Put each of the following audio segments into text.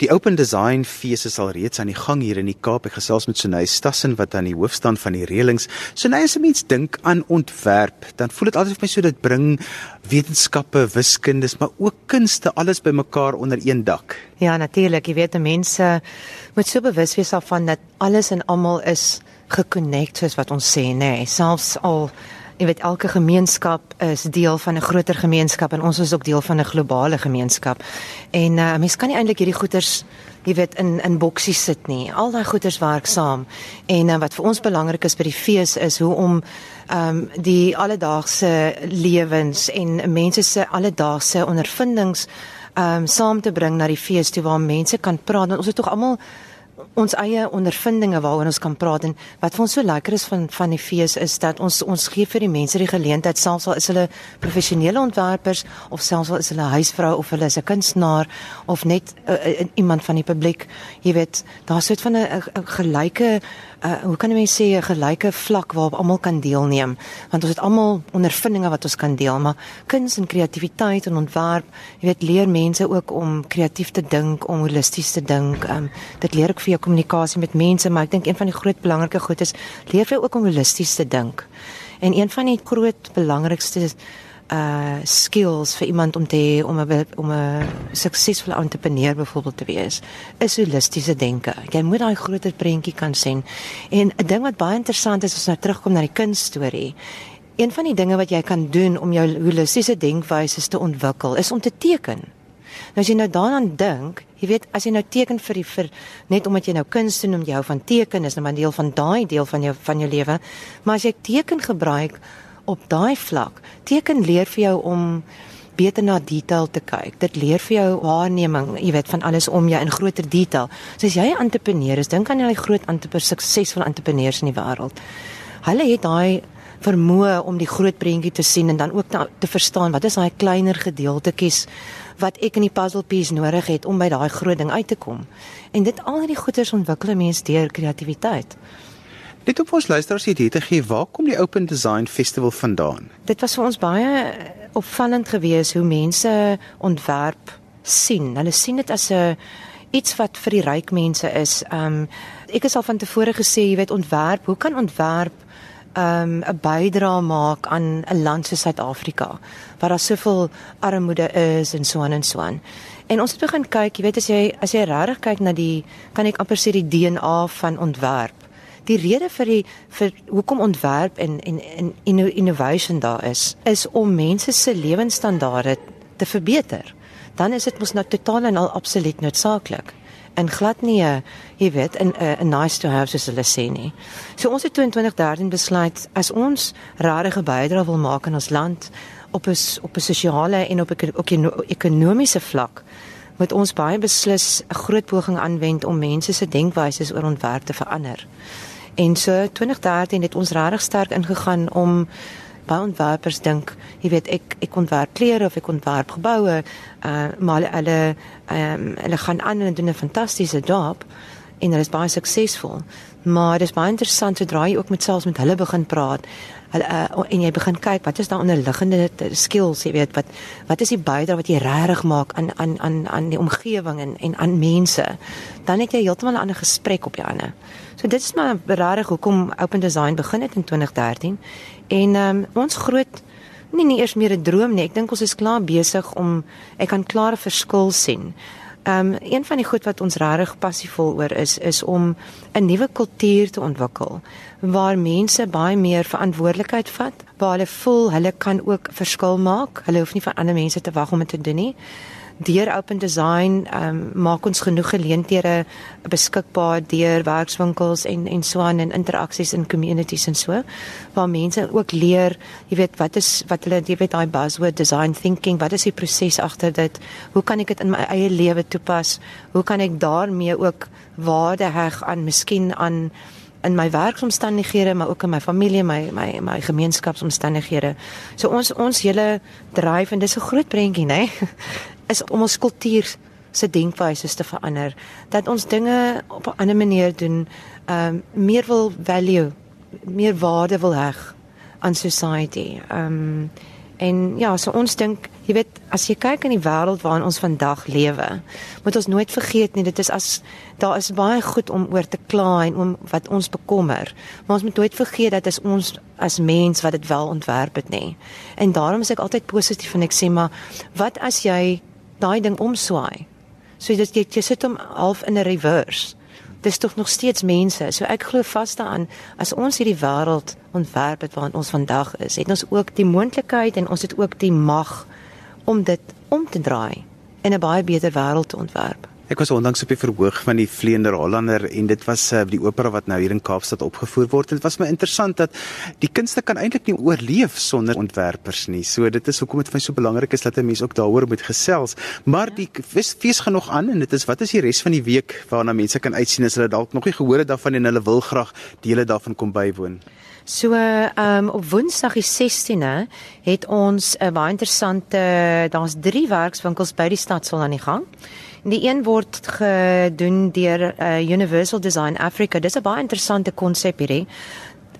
Die Open Design Fees is al reeds aan die gang hier in die Kaap. Ek gesels met Sunay Stassen wat aan die hoof staan van die reëlings. Sunay, as 'n mens dink aan ontwerp, dan voel dit altyd vir my so dit bring wetenskappe, wiskunde, maar ook kunste alles bymekaar onder een dak. Ja, natuurlik. Jy weet, mense moet so bewus wees daarvan dat alles en almal is gekonnekt soos wat ons sê, nê. Nee, selfs al jy weet elke gemeenskap is deel van 'n groter gemeenskap en ons is ook deel van 'n globale gemeenskap. En uh, mens kan nie eintlik hierdie goeters jy weet in in boksies sit nie. Al daai goeters werk saam. En uh, wat vir ons belangrik is by die fees is hoe om ehm um, die alledaagse lewens en mense se alledaagse ondervindings ehm um, saam te bring na die fees toe waar mense kan praat. Want ons het tog almal ons eie ondervindinge waaroor ons kan praat en wat vir ons so lekker is van van die fees is dat ons ons gee vir die mense die geleentheid selfs al is hulle professionele ontwerpers of selfs al is hulle huisvrou of hulle is 'n kunstenaar of net uh, uh, iemand van die publiek jy weet daar's so 'n 'n gelyke uh, hoe kan jy sê 'n gelyke vlak waarop almal kan deelneem? Want ons het almal ondervindinge wat ons kan deel maar kuns en kreatiwiteit en ontwerp jy weet leer mense ook om kreatief te dink om holisties te dink. Um, dit leer ook vir jou kommunikasie met mense maar ek dink een van die groot belangrike goed is leer vir jou ook om holisties te dink. En een van die groot belangrikste uh skills vir iemand om te hê om 'n om 'n suksesvolle entrepreneur byvoorbeeld te wees is holistiese denke. Jy moet daai groter prentjie kan sien. En 'n ding wat baie interessant is as ons nou terugkom na die kunststorie. Een van die dinge wat jy kan doen om jou holistiese denkwyse te ontwikkel is om te teken. Nou as jy nou daaraan dink, jy weet as jy nou teken vir die vir net omdat jy nou kuns doen om jou van teken is nou 'n deel van daai deel van jou van jou lewe, maar as jy teken gebruik op daai vlak. Teken leer vir jou om beter na detail te kyk. Dit leer vir jou waarneming, jy weet, van alles om jou in groter detail. So as jy 'n entrepreneur is, dink aan al die groot entrepreneurs, suksesvolle entrepreneurs in die wêreld. Hulle het daai vermoë om die groot prentjie te sien en dan ook te, te verstaan wat is daai kleiner gedeeltetjies wat ek in die puzzle piece nodig het om by daai groot ding uit te kom. En dit al hierdie goeders ontwikkel mense deur kreatiwiteit. Net op ons luisteraars idee te gee, waar kom die Open Design Festival vandaan? Dit was vir ons baie opvallend geweest hoe mense ontwerp sien. Hulle sien dit as 'n iets wat vir die ryk mense is. Um ek het al van tevore gesê, jy weet ontwerp, hoe kan ontwerp um 'n bydrae maak aan 'n land soos Suid-Afrika waar daar soveel armoede is en so aan en so aan. En ons het begin kyk, jy weet as jy as jy regtig kyk na die kan ek amper sê die DNA van ontwerp die rede vir die vir hoekom ontwerp en en en innovation daar is is om mense se lewensstandaarde te verbeter. Dan is dit mos nou totaal en al absoluut noodsaaklik en glad nie jy weet 'n 'n nice to have soos hulle sê nie. So ons het 2013 besluit as ons regte bydrae wil maak in ons land op 'n op 'n sosiale en op 'n ekonomiese vlak moet ons baie beslis 'n groot poging aanwend om mense se denkwyse oor ontwerp te verander. En so 2013 het ons regtig sterk ingegaan om by ontwerpers dink, jy weet ek ek ontwerp klere of ek ontwerp geboue, uh maar hulle ehm um, hulle gaan aan en doen 'n fantastiese job en hulle is baie suksesvol. Maar dit is baie interessant sodra jy ook met selfs met hulle begin praat. Hulle uh, en jy begin kyk wat is daar onderliggende skills, jy weet wat wat is die bydrae wat jy regtig maak aan aan aan aan die omgewing en en aan mense. Dan het jy heeltemal 'n ander gesprek op jou hande. So dit is maar regtig hoekom Open Design begin het in 2013. En um, ons groot nie nie eers meer 'n droom nie. Ek dink ons is klaar besig om ek kan klare verskil sien. Ehm um, een van die goed wat ons regtig passievol oor is is om 'n nuwe kultuur te ontwikkel waar mense baie meer verantwoordelikheid vat, waar hulle voel hulle kan ook verskil maak. Hulle hoef nie van ander mense te wag om dit te doen nie deur open design um, maak ons genoeg geleenthede beskikbaar deur werkswinkels en en so aan en interaksies in communities en so waar mense ook leer jy weet wat is wat hulle jy weet daai buzzword design thinking wat is die proses agter dit? Hoe kan ek dit in my eie lewe toepas? Hoe kan ek daarmee ook waarde heg aan miskien aan in my werksomstandighede maar ook in my familie my my my gemeenskapsomstandighede. So ons ons hele dryf en dis 'n groot prentjie nê is om ons kultuur se denkwyse te verander dat ons dinge op 'n ander manier doen ehm um, meer wil value meer waarde wil heg aan society ehm um, en ja so ons dink Jy weet, as jy kyk in die wêreld waarin ons vandag lewe, moet ons nooit vergeet nie, dit is as daar is baie goed om oor te kla en om wat ons bekommer. Maar ons moet nooit vergeet dat dit ons as mens wat dit wel ontwerp het nie. En daarom is ek altyd positief en ek sê maar wat as jy daai ding omswaai? So dit jy, jy sit hom half in 'n reverse. Dis tog nog steeds mense. So ek glo vas daaraan as ons hierdie wêreld ontwerp het waarin ons vandag is, het ons ook die moontlikheid en ons het ook die mag om dit om te draai en 'n baie beter wêreld te ontwerp. Ek was onlangs op die verhoog van die Vleender Hollander en dit was uh, die opera wat nou hier in Kaapstad opgevoer word. Dit was my interessant dat die kunste kan eintlik nie oorleef sonder ontwerpers nie. So dit is hoekom dit vir my so belangrik is dat 'n mens ook daaroor moet gesels. Maar die fees, fees gaan nog aan en dit is wat is die res van die week waarna mense kan uitsien as hulle dalk nog nie gehoor het daarvan en hulle wil graag dele daarvan kom bywoon. So um, op Woensdag die 16de het ons 'n baie interessante daar's drie werkswinkels by die stadsaal aan die gang. Die een word gedoen deur uh, Universal Design Africa. Dis 'n baie interessante konsep hierdie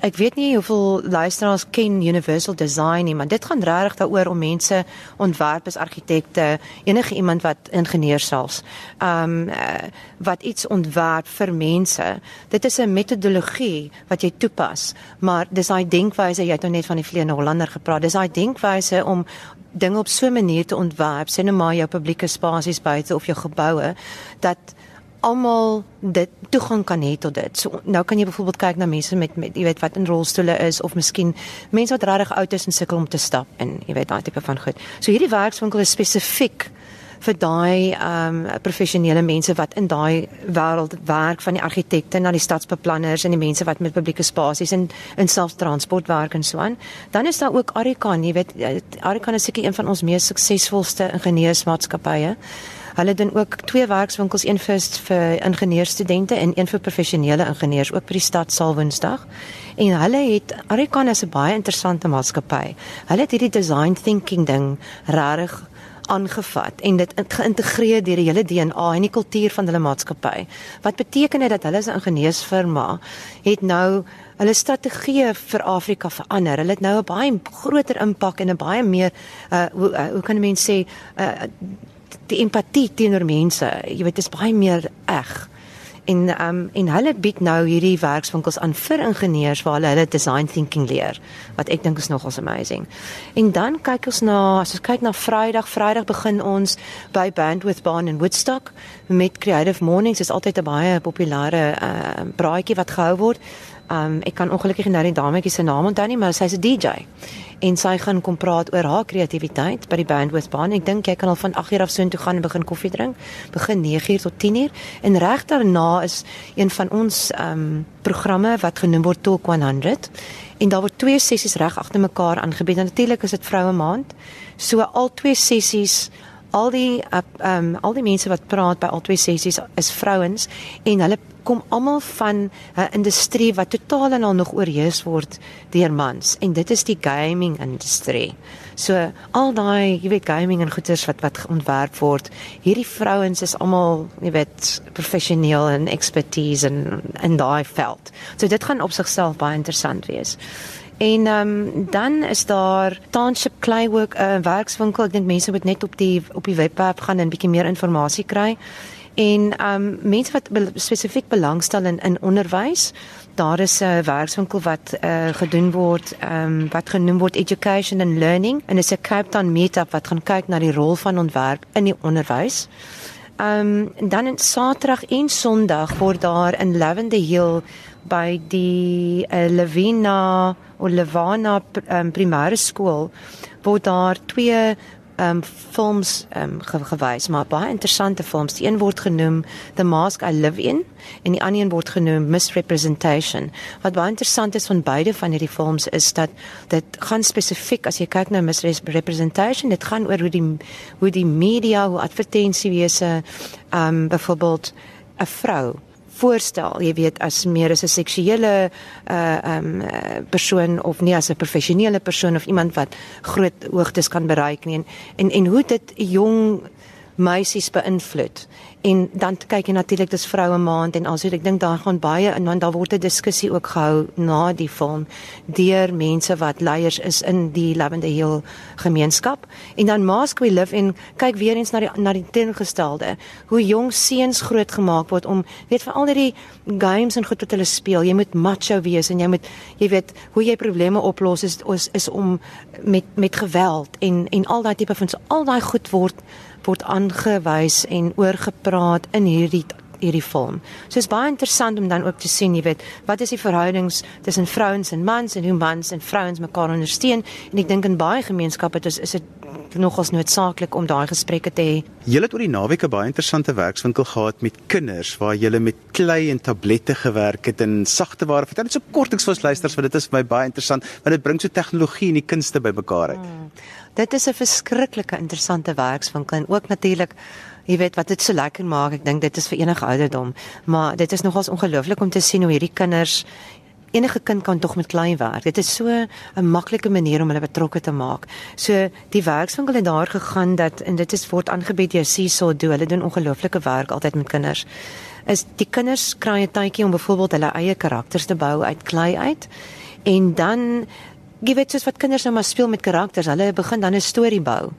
ek weet nie hoeveel luisteraars ken Universal Design nie, maar dit gaan regtig daaroor om mense, ontwerpers, argitekte, enige iemand wat ingenieur selfs, ehm um, uh, wat iets ontwerp vir mense. Dit is 'n metodologie wat jy toepas, maar dis daai denkwyse, jy het nou net van die Vleene Hollander gepraat. Dis daai denkwyse om dinge op so 'n manier te ontwerp, sê net maar jou publieke spasies buite of jou geboue dat almal dit toegang kan hê tot dit. So nou kan jy byvoorbeeld kyk na mense met met jy weet wat in rolstoele is of miskien mense wat regtig oud is en sukkel om te stap en jy weet daai tipe van goed. So hierdie werkswinkel is spesifiek vir daai ehm um, professionele mense wat in daai wêreld werk van die argitekte na die stadsbeplanners en die mense wat met publieke spasies en in selfs transport werk en so aan. Dan is daar ook Arikan, jy weet Arikan is seker een van ons mees suksesvolste ingenieursmaatskappye. Hulle doen ook twee werkswinkels, een vir vir ingenieurstudente en een vir professionele ingenieurs ook by die stad sal Woensdag. En hulle het Arikan is 'n baie interessante maatskappy. Hulle het hierdie design thinking ding regtig aangevat en dit geïntegreer deur die hele DNA en die kultuur van hulle maatskappy. Wat beteken dit dat hulle as 'n ingenieursfirma het nou hulle strategie vir Afrika verander. Hulle het nou 'n baie groter impak en 'n baie meer uh hoe, uh, hoe kan mense sê uh die empatie teenoor mense, jy weet, is baie meer eg. En ehm um, en hulle bied nou hierdie werkswinkels aan vir ingenieurs waar hulle hulle design thinking leer, wat ek dink is nogals amazing. En dan kyk ons na, as ons kyk na Vrydag, Vrydag begin ons by Bandwidth Barn in Woodstock met Creative Mornings. Is altyd 'n baie populêre uh, braaitjie wat gehou word. Um ek kan ongelukkig nou die dametjie se naam onthou nie, maar sy's 'n DJ. En sy gaan kom praat oor haar kreatiwiteit by die Bandwidth Baan. Ek dink jy kan al van 8:00 af so intoe gaan en begin koffie drink. Begin 9:00 tot 10:00 en reg daarna is een van ons um programme wat genoem word Talk 100. En daar word twee sessies reg agter mekaar aangebied. Natuurlik is dit vroue maand. So al twee sessies al die ehm um, al die mense wat praat by al twee sessies is vrouens en hulle kom almal van 'n industrie wat totaal en al nog oorheers word deur mans en dit is die gaming industrie. So al daai, jy weet gaming en goeders wat wat ontwerp word, hierdie vrouens is almal, jy weet, professioneel en expertise in in daai veld. So dit gaan op sigself baie interessant wees. En um, dan is daar Township Claywork 'n uh, werkswinkel. Ek dink mense moet net op die op die webwerf gaan en 'n bietjie meer inligting kry. En um, mense wat be spesifiek belangstel in in onderwys, daar is 'n werkswinkel wat uh, gedoen word um, wat genoem word Education and Learning en is 'n Cape Town meetup wat gaan kyk na die rol van ontwerp in die onderwys. Um, dan in Saterdag en Sondag word daar in Lavender Hill by die uh, Levina of Levana um, primêre skool word daar twee um films um ge gewys, maar baie interessante films. Die een word genoem The Mask I Live In en die ander een word genoem Misrepresentation. Wat baie interessant is van beide van hierdie films is dat dit gaan spesifiek as jy kyk na misrepresentation, dit gaan oor hoe die hoe die media, hoe advertensiewese um byvoorbeeld 'n vrou voorstel, jy weet as meer as 'n seksuele uh um persoon of nie as 'n professionele persoon of iemand wat groot hoogtes kan bereik nie. En en, en hoe dit jong meisies beïnvloed. En dan kyk jy natuurlik dis vroue maand en also ek dink daar gaan baie en dan daar word 'n diskussie ook gehou na die film deur mense wat leiers is in die Lavender Hill gemeenskap. En dan Mask We Live en kyk weer eens na die na die teengestelde hoe jong seuns grootgemaak word om weet vir al die games en goed wat hulle speel. Jy moet macho wees en jy moet jy weet hoe jy probleme oplos is, is om met met geweld en en al daai tipe van so. Al daai goed word word aangewys en oorgepraat in hierdie hierdie film. So is baie interessant om dan ook te sien, jy weet, wat is die verhoudings tussen vrouens en mans en hoe mans en vrouens mekaar ondersteun en ek dink in baie gemeenskappe is is dit nogals noodsaaklik om daai gesprekke te hê. Julle het oor die naweek 'n baie interessante werkswinkel gehad met kinders waar julle met klei en tablette gewerk het en sagte ware. Vertel net so kortliks vir ons luisters want dit is vir my baie interessant want dit bring so tegnologie en die kunste bymekaar uit. Hmm. Dit is 'n verskriklike interessante werkswinkel en ook natuurlik jy weet wat dit so lekker maak. Ek dink dit is vir enige ouderdom, maar dit is nogals ongelooflik om te sien hoe hierdie kinders enige kind kan tog met klein werk. Dit is so 'n maklike manier om hulle betrokke te maak. So die werkswinkel het daar gegaan dat en dit is word aangebied deur Seesaw Do. Hulle doen ongelooflike werk altyd met kinders. Is die kinders kry 'n tydjie om byvoorbeeld hulle eie karakters te bou uit klei uit en dan Jy weet soos wat kinders nou maar speel met karakters, hulle begin dan 'n storie bou.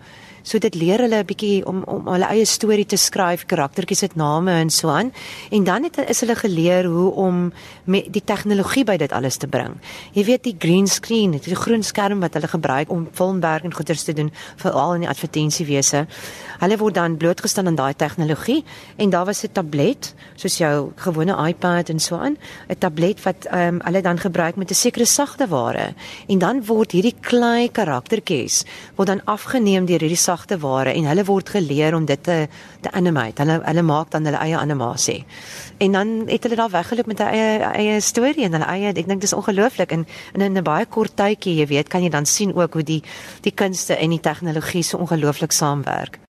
So dit leer hulle 'n bietjie om om hulle eie storie te skryf, karaktertjies het name en so aan. En dan het is hulle geleer hoe om met die tegnologie by dit alles te bring. Jy weet die green screen, die groen skerm wat hulle gebruik om filmwerk en goeders te doen, veral in die advertensiewese. Hulle word dan blootgestel aan daai tegnologie en daar was 'n tablet, soos jou gewone iPad en so aan, 'n tablet wat ehm um, hulle dan gebruik met 'n sekere sagte ware. En dan word hierdie klein karaktertjies word dan afgeneem deur hierdie sagte ware en hulle word geleer om dit te te animate. Hulle hulle maak dan hulle eie animasie. En dan het hulle daar weggeloop met 'n eie eie storie en hulle eie ek dink dis ongelooflik en, en in 'n baie kort tydjie, jy weet, kan jy dan sien ook hoe die die kunste en die tegnologie so ongelooflik saamwerk.